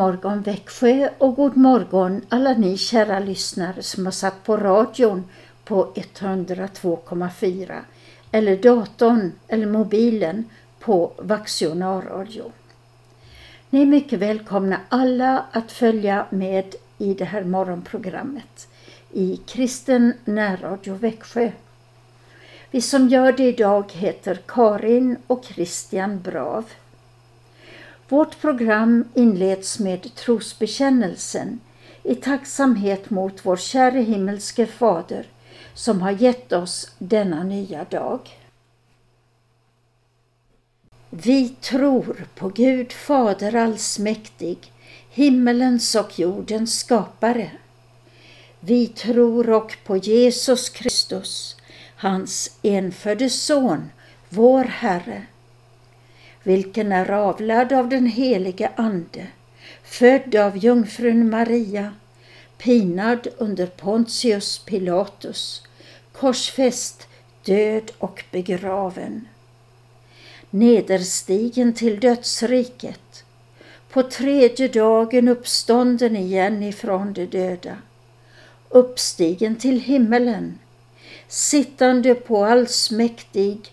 Morgon Växjö och god morgon alla ni kära lyssnare som har satt på radion på 102,4 eller datorn eller mobilen på Vaxio närradio. Ni är mycket välkomna alla att följa med i det här morgonprogrammet i Kristen närradio Växjö. Vi som gör det idag heter Karin och Christian Brav. Vårt program inleds med trosbekännelsen i tacksamhet mot vår käre himmelske Fader som har gett oss denna nya dag. Vi tror på Gud Fader allsmäktig, himmelens och jordens skapare. Vi tror och på Jesus Kristus, hans enfödde Son, vår Herre, vilken är avlad av den helige Ande, född av jungfrun Maria, pinad under Pontius Pilatus, korsfäst, död och begraven. Nederstigen till dödsriket, på tredje dagen uppstånden igen ifrån de döda, uppstigen till himmelen, sittande på allsmäktig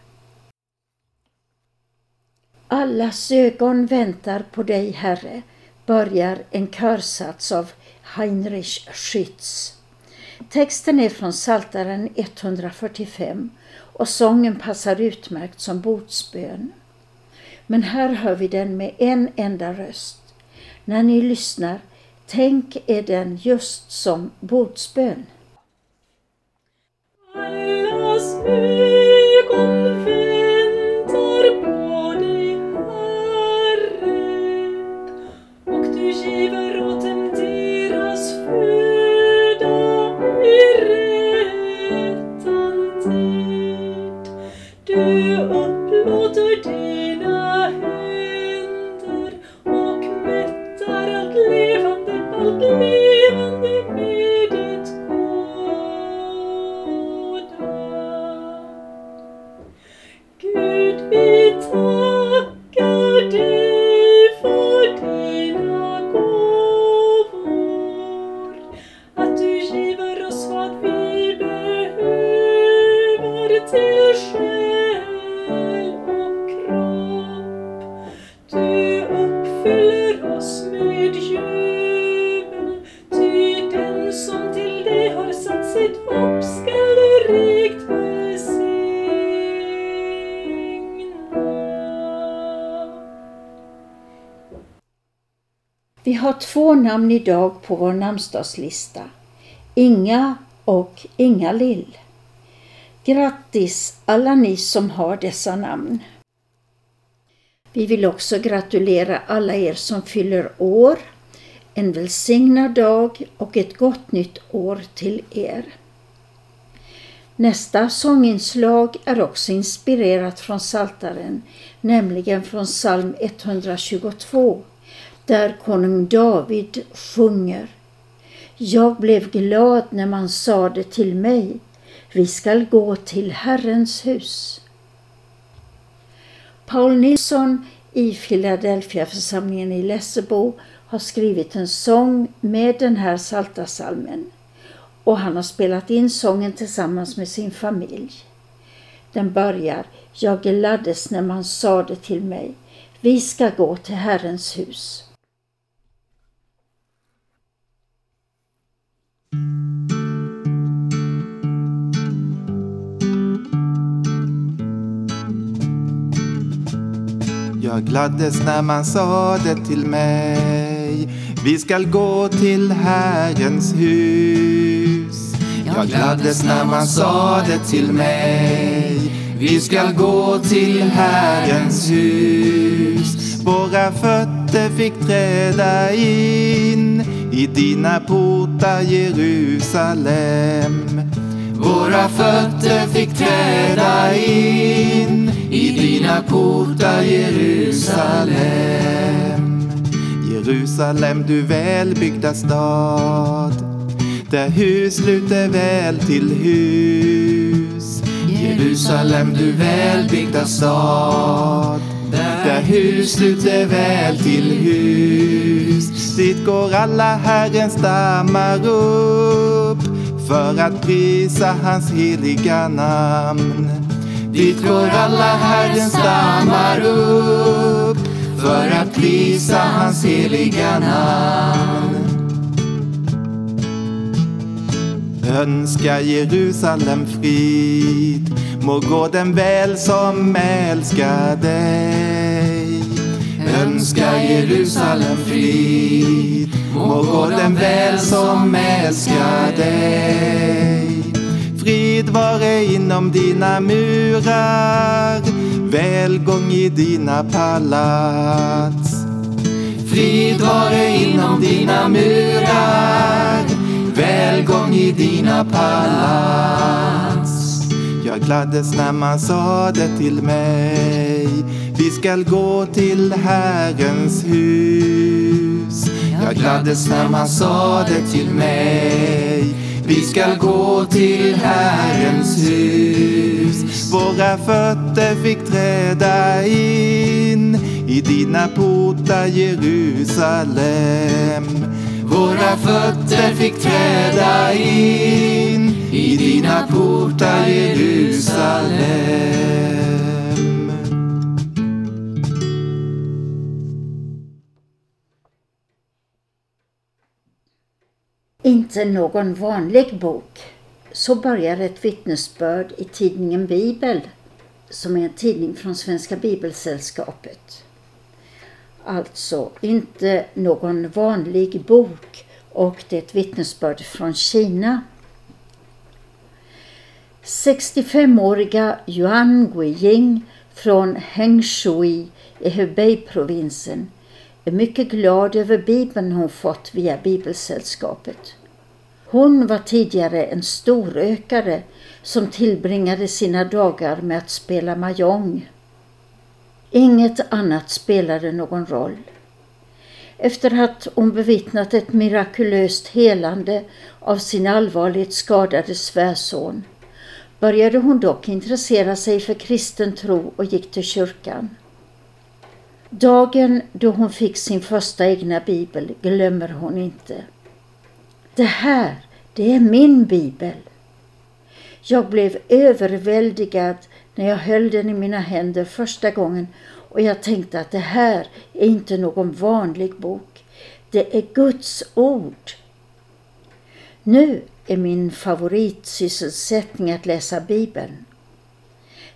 Allas ögon väntar på dig, Herre, börjar en körsats av Heinrich Schütz. Texten är från Saltaren 145 och sången passar utmärkt som bordsbön. Men här hör vi den med en enda röst. När ni lyssnar, tänk er den just som bordsbön. Allas ögon Du uppfyller oss med jubel, ty den som till dig har satt sitt hopp skall du rikt välsigna. Vi har två namn idag på vår namnsdagslista. Inga och Inga-Lill. Grattis alla ni som har dessa namn. Vi vill också gratulera alla er som fyller år, en välsignad dag och ett gott nytt år till er. Nästa sånginslag är också inspirerat från Saltaren, nämligen från psalm 122, där konung David sjunger Jag blev glad när man sade till mig, vi skall gå till Herrens hus. Paul Nilsson i Philadelphia församlingen i Lessebo har skrivit en sång med den här saltasalmen och han har spelat in sången tillsammans med sin familj. Den börjar Jag gladdes när man sade till mig Vi ska gå till Herrens hus. Jag gladdes när man sade till mig. Vi skall gå till Herrens hus. Jag gladdes när man sade till mig. Vi skall gå till Herrens hus. Våra fötter fick träda in i dina portar Jerusalem. Våra fötter fick träda in i dina portar Jerusalem. Jerusalem, du välbyggda stad där hus sluter väl till hus. Jerusalem, du välbyggda stad där hus sluter väl till hus. Dit går alla Herrens stammar upp för att prisa hans heliga namn. Dit går alla Herrens stammar upp för att prisa hans heliga namn. Önska Jerusalem frid, må gå den väl som älskar dig. Önska Jerusalem frid, må gå den väl som älskar dig. Frid vare inom dina murar, välgång i dina palats. Frid vare inom dina murar, välgång i dina palats. Jag gladdes när man sa det till mig, vi skall gå till Herrens hus. Jag gladdes när man sa det till mig, vi skall gå till Herrens hus. Våra fötter fick träda in i dina portar Jerusalem. Våra fötter fick träda in i dina portar Jerusalem. Inte någon vanlig bok. Så börjar ett vittnesbörd i tidningen Bibel, som är en tidning från Svenska Bibelsällskapet. Alltså inte någon vanlig bok och det är ett vittnesbörd från Kina. 65-åriga Yuan Guiying från Hengshui i Hubei-provinsen är mycket glad över bibeln hon fått via Bibelsällskapet. Hon var tidigare en storökare som tillbringade sina dagar med att spela mahjong. Inget annat spelade någon roll. Efter att hon bevittnat ett mirakulöst helande av sin allvarligt skadade svärson började hon dock intressera sig för kristen tro och gick till kyrkan. Dagen då hon fick sin första egna bibel glömmer hon inte. Det här, det är min bibel. Jag blev överväldigad när jag höll den i mina händer första gången och jag tänkte att det här är inte någon vanlig bok. Det är Guds ord. Nu är min favoritsysselsättning att läsa Bibeln.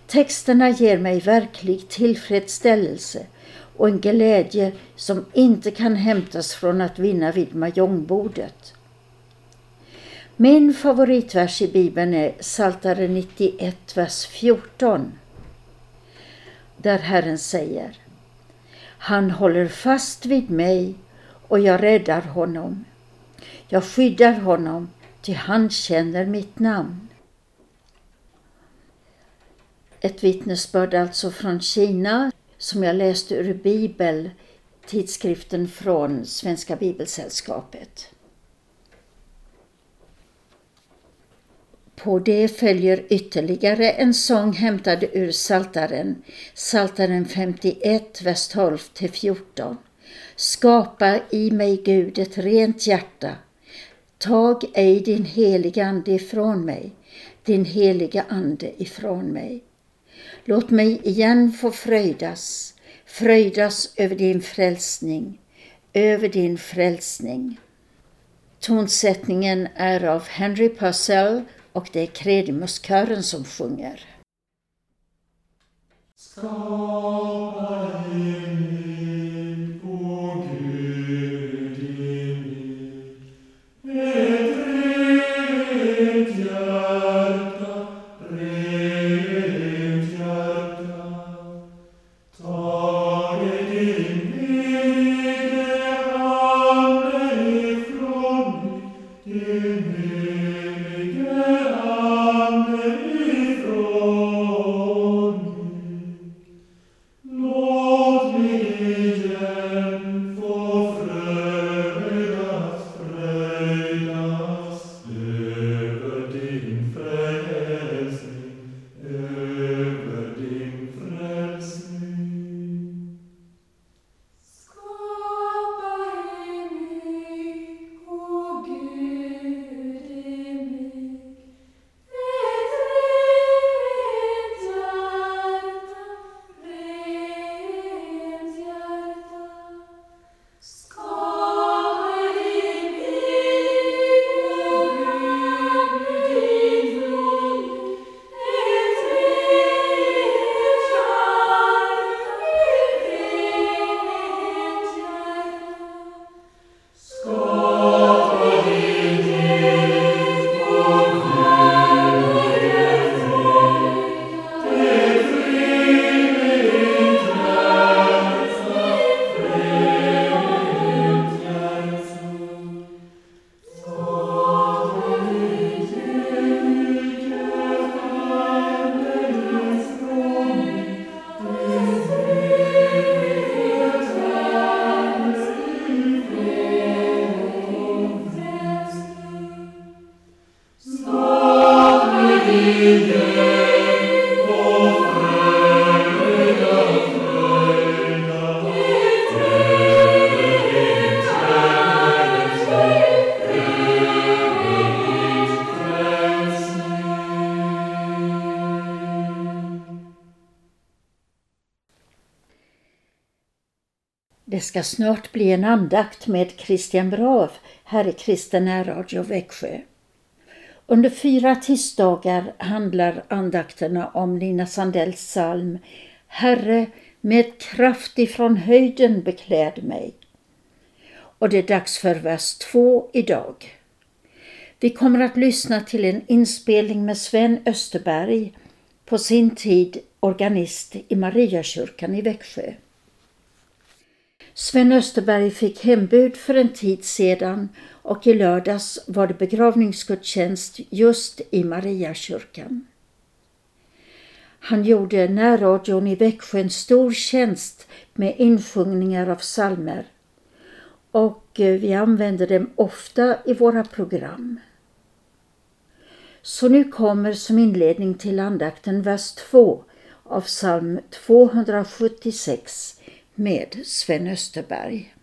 Texterna ger mig verklig tillfredsställelse och en glädje som inte kan hämtas från att vinna vid mahjongbordet. Min favoritvers i Bibeln är Saltare 91, vers 14. Där Herren säger Han håller fast vid mig och jag räddar honom. Jag skyddar honom, ty han känner mitt namn. Ett vittnesbörd alltså från Kina som jag läste ur Bibel, tidskriften från Svenska Bibelsällskapet. På det följer ytterligare en sång hämtad ur Saltaren, Saltaren 51, vers 12-14. Skapa i mig Gud ett rent hjärta. Tag ej din heliga ande ifrån mig, din heliga ande ifrån mig. Låt mig igen få fröjdas, fröjdas över din frälsning, över din frälsning. Tonsättningen är av Henry Purcell och det är Kredimuskören som sjunger. Skapa ska snart bli en andakt med Christian Brav här i Kristen Radio Växjö. Under fyra tisdagar handlar andakterna om Lina Sandells psalm Herre, med kraft ifrån höjden bekläd mig. Och det är dags för vers 2 idag. Vi kommer att lyssna till en inspelning med Sven Österberg, på sin tid organist i Mariakyrkan i Växjö. Sven Österberg fick hembud för en tid sedan och i lördags var det begravningsgudstjänst just i Mariakyrkan. Han gjorde närradion i Växjö en stor tjänst med insjungningar av salmer och eh, vi använder dem ofta i våra program. Så nu kommer som inledning till andakten vers 2 av psalm 276 med Sven Österberg.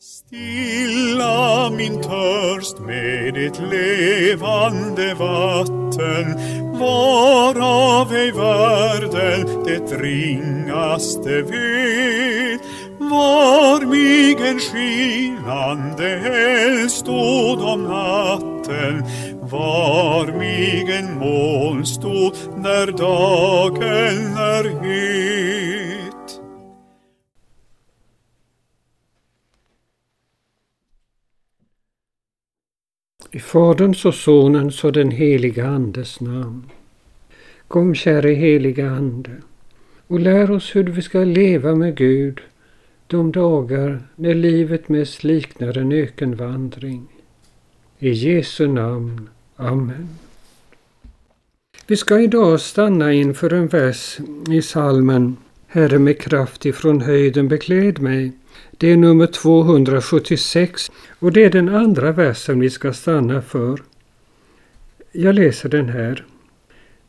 Stilla min törst med ett levande vatten varav ej världen det ringaste vet var mig en skinande eld stod om natten var mig en molnstol när dagen är het. I Faderns och Sonens och den heliga Andes namn. Kom käre heliga Ande och lär oss hur vi ska leva med Gud de dagar när livet mest liknar en ökenvandring. I Jesu namn. Amen. Vi ska idag stanna inför en vers i salmen Herre med kraft ifrån höjden bekläd mig. Det är nummer 276 och det är den andra versen vi ska stanna för. Jag läser den här.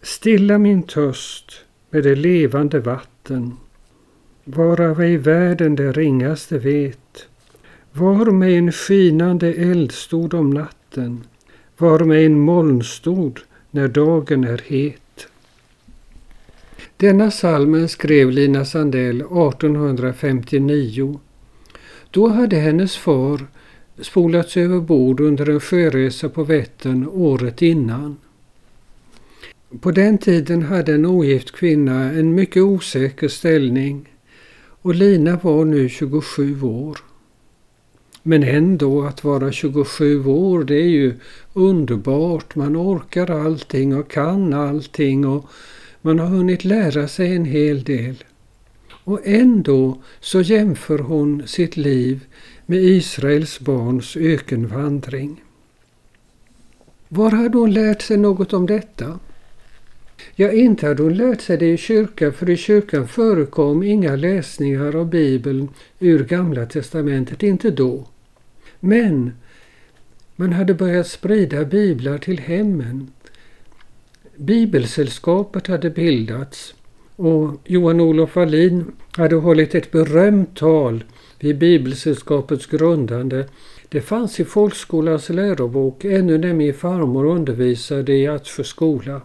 Stilla min törst med det levande vatten, varav ej världen det ringaste vet. Var mig en skinande eld stod om natten, var med en molnstod när dagen är het. Denna salmen skrev Lina Sandell 1859. Då hade hennes far spolats över bord under en sjöresa på Vättern året innan. På den tiden hade en ogift kvinna en mycket osäker ställning och Lina var nu 27 år. Men ändå att vara 27 år det är ju underbart. Man orkar allting och kan allting och man har hunnit lära sig en hel del. Och ändå så jämför hon sitt liv med Israels barns ökenvandring. Var hade hon lärt sig något om detta? Ja, inte hade hon lärt sig det i kyrkan, för i kyrkan förekom inga läsningar av Bibeln ur Gamla testamentet, inte då. Men man hade börjat sprida biblar till hemmen. Bibelsällskapet hade bildats och Johan-Olof Wallin hade hållit ett berömt tal vid Bibelsällskapets grundande. Det fanns i folkskolans lärobok ännu när min farmor undervisade i Attsjö skola.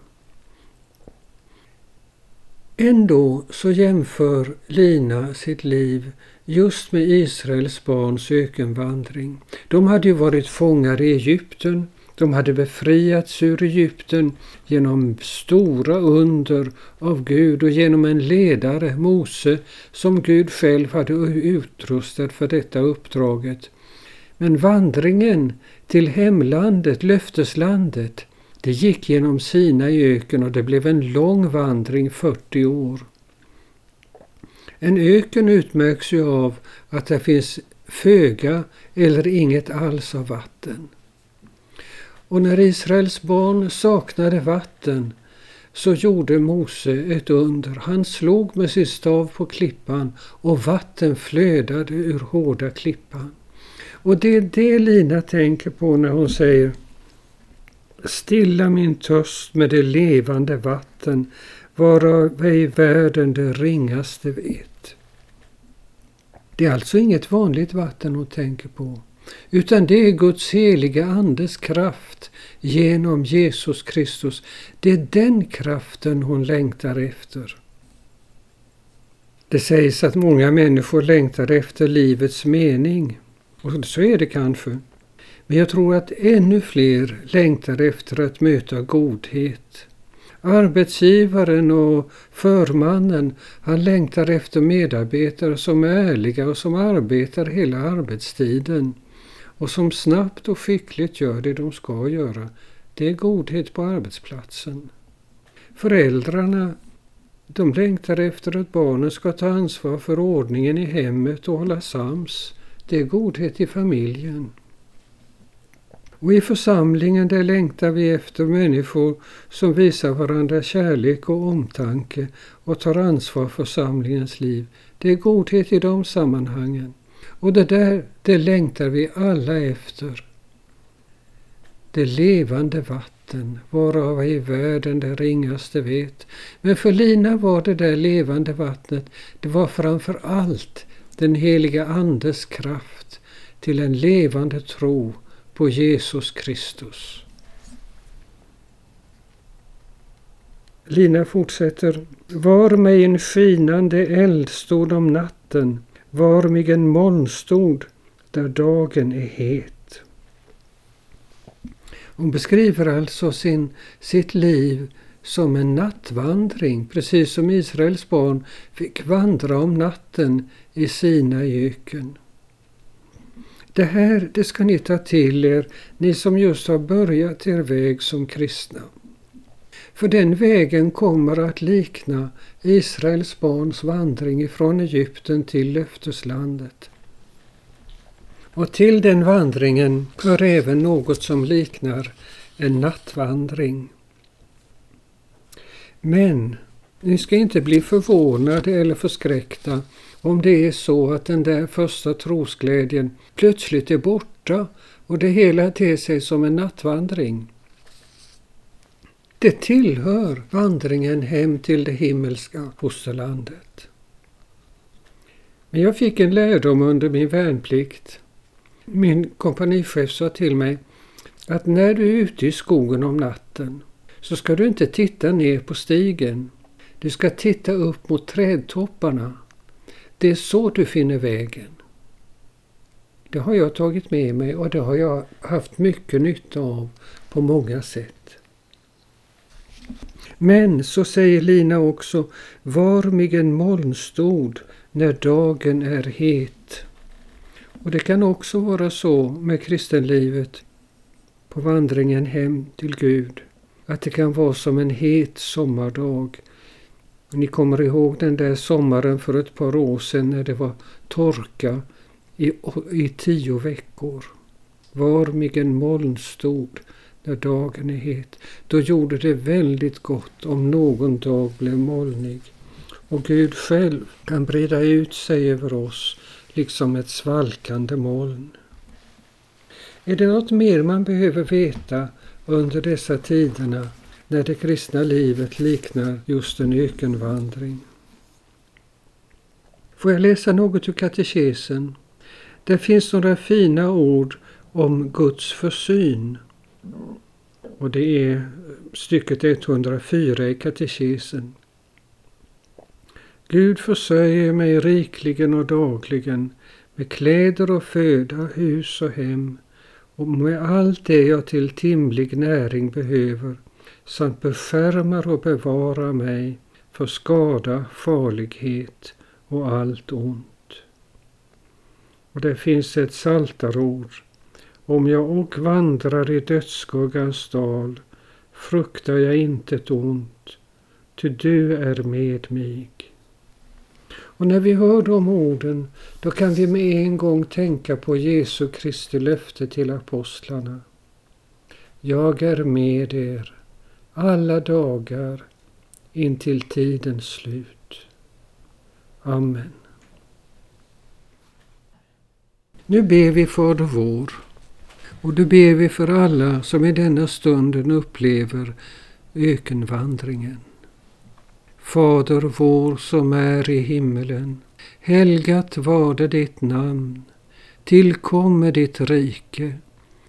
Ändå så jämför Lina sitt liv just med Israels barns ökenvandring. De hade ju varit fångar i Egypten. De hade befriats ur Egypten genom stora under av Gud och genom en ledare, Mose, som Gud själv hade utrustat för detta uppdraget. Men vandringen till hemlandet, löfteslandet, det gick genom Sina i öken och det blev en lång vandring, 40 år. En öken utmärks ju av att det finns föga eller inget alls av vatten. Och när Israels barn saknade vatten så gjorde Mose ett under. Han slog med sin stav på klippan och vatten flödade ur hårda klippan. Och det är det Lina tänker på när hon säger Stilla min törst med det levande vatten varav ej världen det ringaste vet. Det är alltså inget vanligt vatten hon tänker på, utan det är Guds heliga Andes kraft genom Jesus Kristus. Det är den kraften hon längtar efter. Det sägs att många människor längtar efter livets mening. Och så är det kanske. Men jag tror att ännu fler längtar efter att möta godhet. Arbetsgivaren och förmannen, han längtar efter medarbetare som är ärliga och som arbetar hela arbetstiden och som snabbt och skickligt gör det de ska göra. Det är godhet på arbetsplatsen. Föräldrarna de längtar efter att barnen ska ta ansvar för ordningen i hemmet och hålla sams. Det är godhet i familjen. Och i församlingen där längtar vi efter människor som visar varandra kärlek och omtanke och tar ansvar för församlingens liv. Det är godhet i de sammanhangen. Och det där, det längtar vi alla efter. Det levande vatten, varav i världen det ringaste vet. Men för Lina var det där levande vattnet, det var framför allt den heliga Andes kraft till en levande tro på Jesus Kristus. Lina fortsätter. Var mig en skinande eldstod om natten, var mig en molnstod där dagen är het. Hon beskriver alltså sin, sitt liv som en nattvandring, precis som Israels barn fick vandra om natten i sina öken. Det här det ska ni ta till er, ni som just har börjat er väg som kristna. För den vägen kommer att likna Israels barns vandring ifrån Egypten till löfteslandet. Och till den vandringen hör även något som liknar en nattvandring. Men ni ska inte bli förvånade eller förskräckta om det är så att den där första trosglädjen plötsligt är borta och det hela ter sig som en nattvandring. Det tillhör vandringen hem till det himmelska fosterlandet. Men jag fick en lärdom under min värnplikt. Min kompanichef sa till mig att när du är ute i skogen om natten så ska du inte titta ner på stigen. Du ska titta upp mot trädtopparna det är så du finner vägen. Det har jag tagit med mig och det har jag haft mycket nytta av på många sätt. Men så säger Lina också, var mig en molnstod när dagen är het. Och det kan också vara så med kristenlivet på vandringen hem till Gud, att det kan vara som en het sommardag ni kommer ihåg den där sommaren för ett par år sedan när det var torka i, i tio veckor. Var mig en moln stod när dagen är het. Då gjorde det väldigt gott om någon dag blev molnig. Och Gud själv kan breda ut sig över oss liksom ett svalkande moln. Är det något mer man behöver veta under dessa tiderna när det kristna livet liknar just en ökenvandring. Får jag läsa något ur katekesen? Där finns några fina ord om Guds försyn. Och det är stycket 104 i katekesen. Gud försörjer mig rikligen och dagligen med kläder och föda, hus och hem och med allt det jag till timlig näring behöver samt beskärmar och bevarar mig för skada, farlighet och allt ont. Och det finns ett saltarord. Om jag och vandrar i dödsskuggans dal fruktar jag intet ont, ty du är med mig. Och när vi hör de orden, då kan vi med en gång tänka på Jesu Kristi löfte till apostlarna. Jag är med er alla dagar intill tidens slut. Amen. Nu ber vi Fader vår och då ber vi för alla som i denna stunden upplever ökenvandringen. Fader vår som är i himmelen. Helgat varde ditt namn. Tillkomme ditt rike.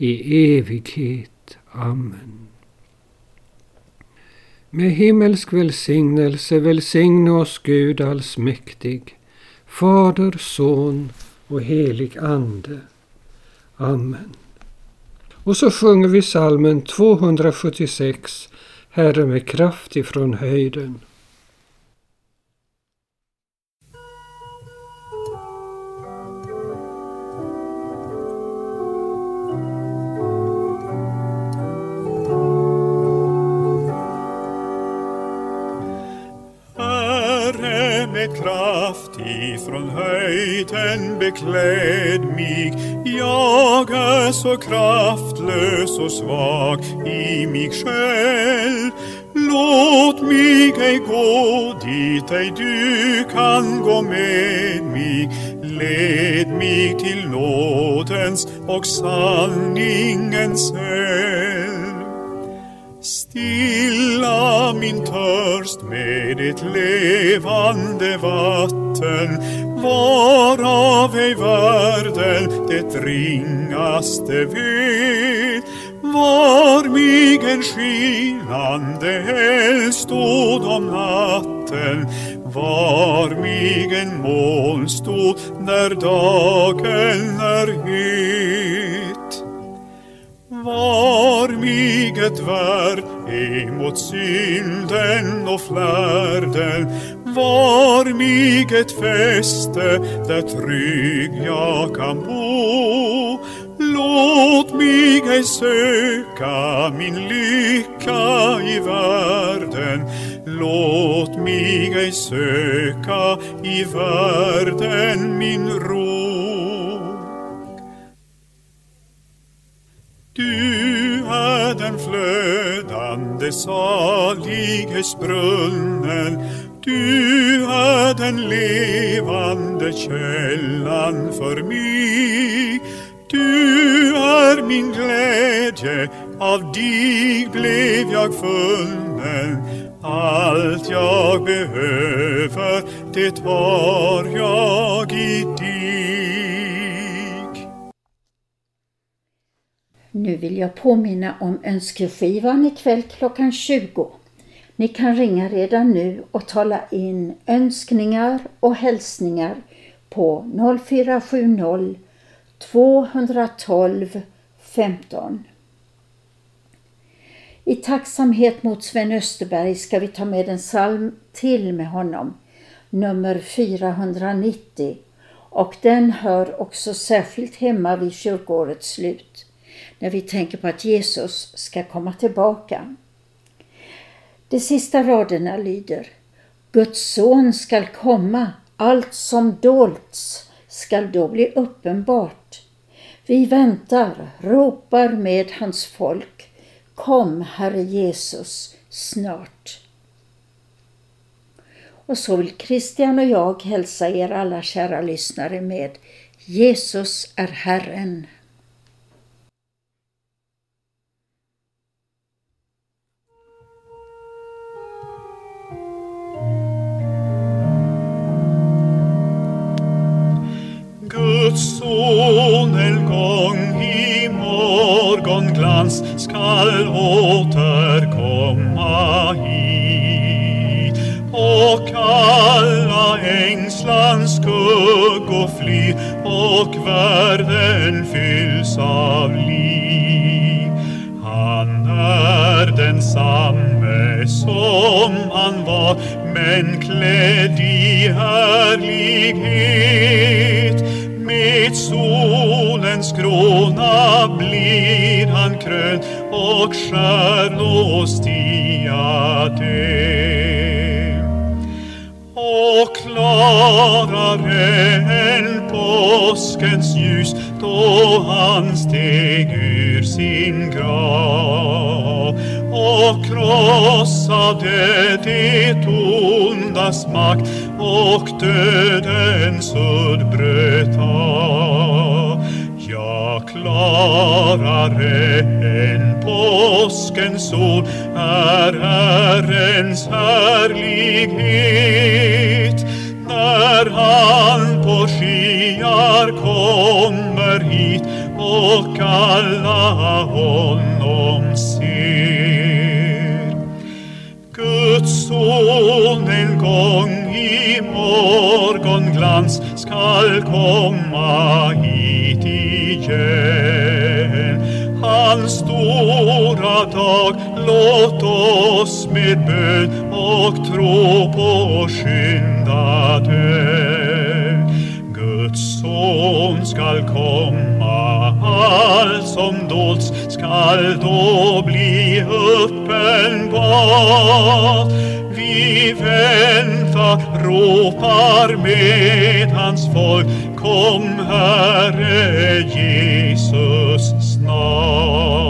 i evighet. Amen. Med himmelsk välsignelse välsigne oss Gud allsmäktig, Fader, Son och helig Ande. Amen. Och så sjunger vi salmen 276, Herre med kraft ifrån höjden. Kraft ifrån höjden bekläd mig. Jag är så kraftlös och svag i mig själv. Låt mig ej gå dit ej du kan gå med mig. Led mig till nådens och sanningens väg. Stilla min törst med ditt levande vatten. Varav ej världen det ringaste vet. Var mig en skinande eld stod om natten. Var mig en molnstod när dagen är het. Var mig ett värld emot synden och flärden. Var mig ett fäste där trygg jag kan bo. Låt mig ej söka min lycka i världen. Låt mig ej söka i världen min ro. Du är den des saliges brunnen. Du är den levande källan för mig Du är min glädje, av dig blev jag funnen allt jag behöver, det har jag i Nu vill jag påminna om önskeskivan ikväll klockan 20. Ni kan ringa redan nu och tala in önskningar och hälsningar på 0470 212 15. I tacksamhet mot Sven Österberg ska vi ta med en psalm till med honom, nummer 490 och den hör också särskilt hemma vid kyrkårets slut när vi tänker på att Jesus ska komma tillbaka. De sista raderna lyder Guds son skall komma, allt som dolts skall då bli uppenbart. Vi väntar, ropar med hans folk. Kom, Herre Jesus, snart. Och så vill Christian och jag hälsa er alla kära lyssnare med Jesus är Herren. Solnedgång i morgonglans skall återkomma hit och alla ängslans skuggor fly och världen fylls av liv. Han är densamme som han var men klädd i härlighet med solens krona blir han krönt och stjärnors diadem. Och klarare än påskens ljus då han steg ur sin grav och krossade det ondas makt och dödens udd bröta. Ja, klarare än påskens sol är Herrens härlighet när han på skyar kommer hit och alla honom ser. Guds son en gång i morgonglans skall komma hit igen. Hans stora dag, låt oss med bön och tro på skynda den. Guds son skall komma, allt som dolts skall då bli uppenbart. I väntar, ropar med hans folk, kom Herre Jesus snart.